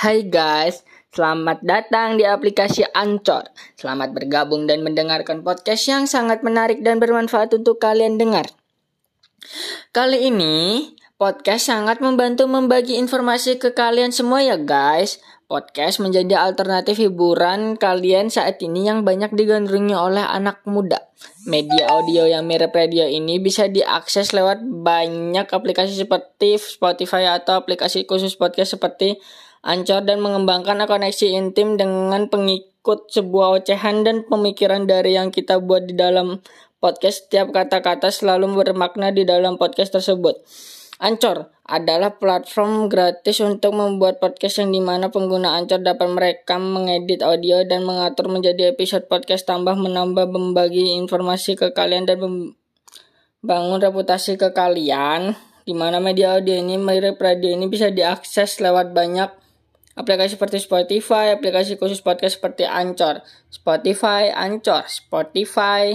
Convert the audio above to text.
Hai guys, selamat datang di aplikasi Ancor. Selamat bergabung dan mendengarkan podcast yang sangat menarik dan bermanfaat untuk kalian dengar. Kali ini, podcast sangat membantu membagi informasi ke kalian semua ya guys. Podcast menjadi alternatif hiburan kalian saat ini yang banyak digandrungi oleh anak muda. Media audio yang mirip radio ini bisa diakses lewat banyak aplikasi seperti Spotify atau aplikasi khusus podcast seperti Ancor dan mengembangkan koneksi intim dengan pengikut sebuah ocehan dan pemikiran dari yang kita buat di dalam podcast. Setiap kata-kata selalu bermakna di dalam podcast tersebut. Ancor adalah platform gratis untuk membuat podcast yang di mana pengguna Ancor dapat merekam, mengedit audio, dan mengatur menjadi episode podcast tambah menambah membagi informasi ke kalian dan membangun reputasi ke kalian. Di mana media audio ini mirip radio ini bisa diakses lewat banyak aplikasi seperti Spotify, aplikasi khusus podcast seperti Anchor, Spotify, Anchor, Spotify,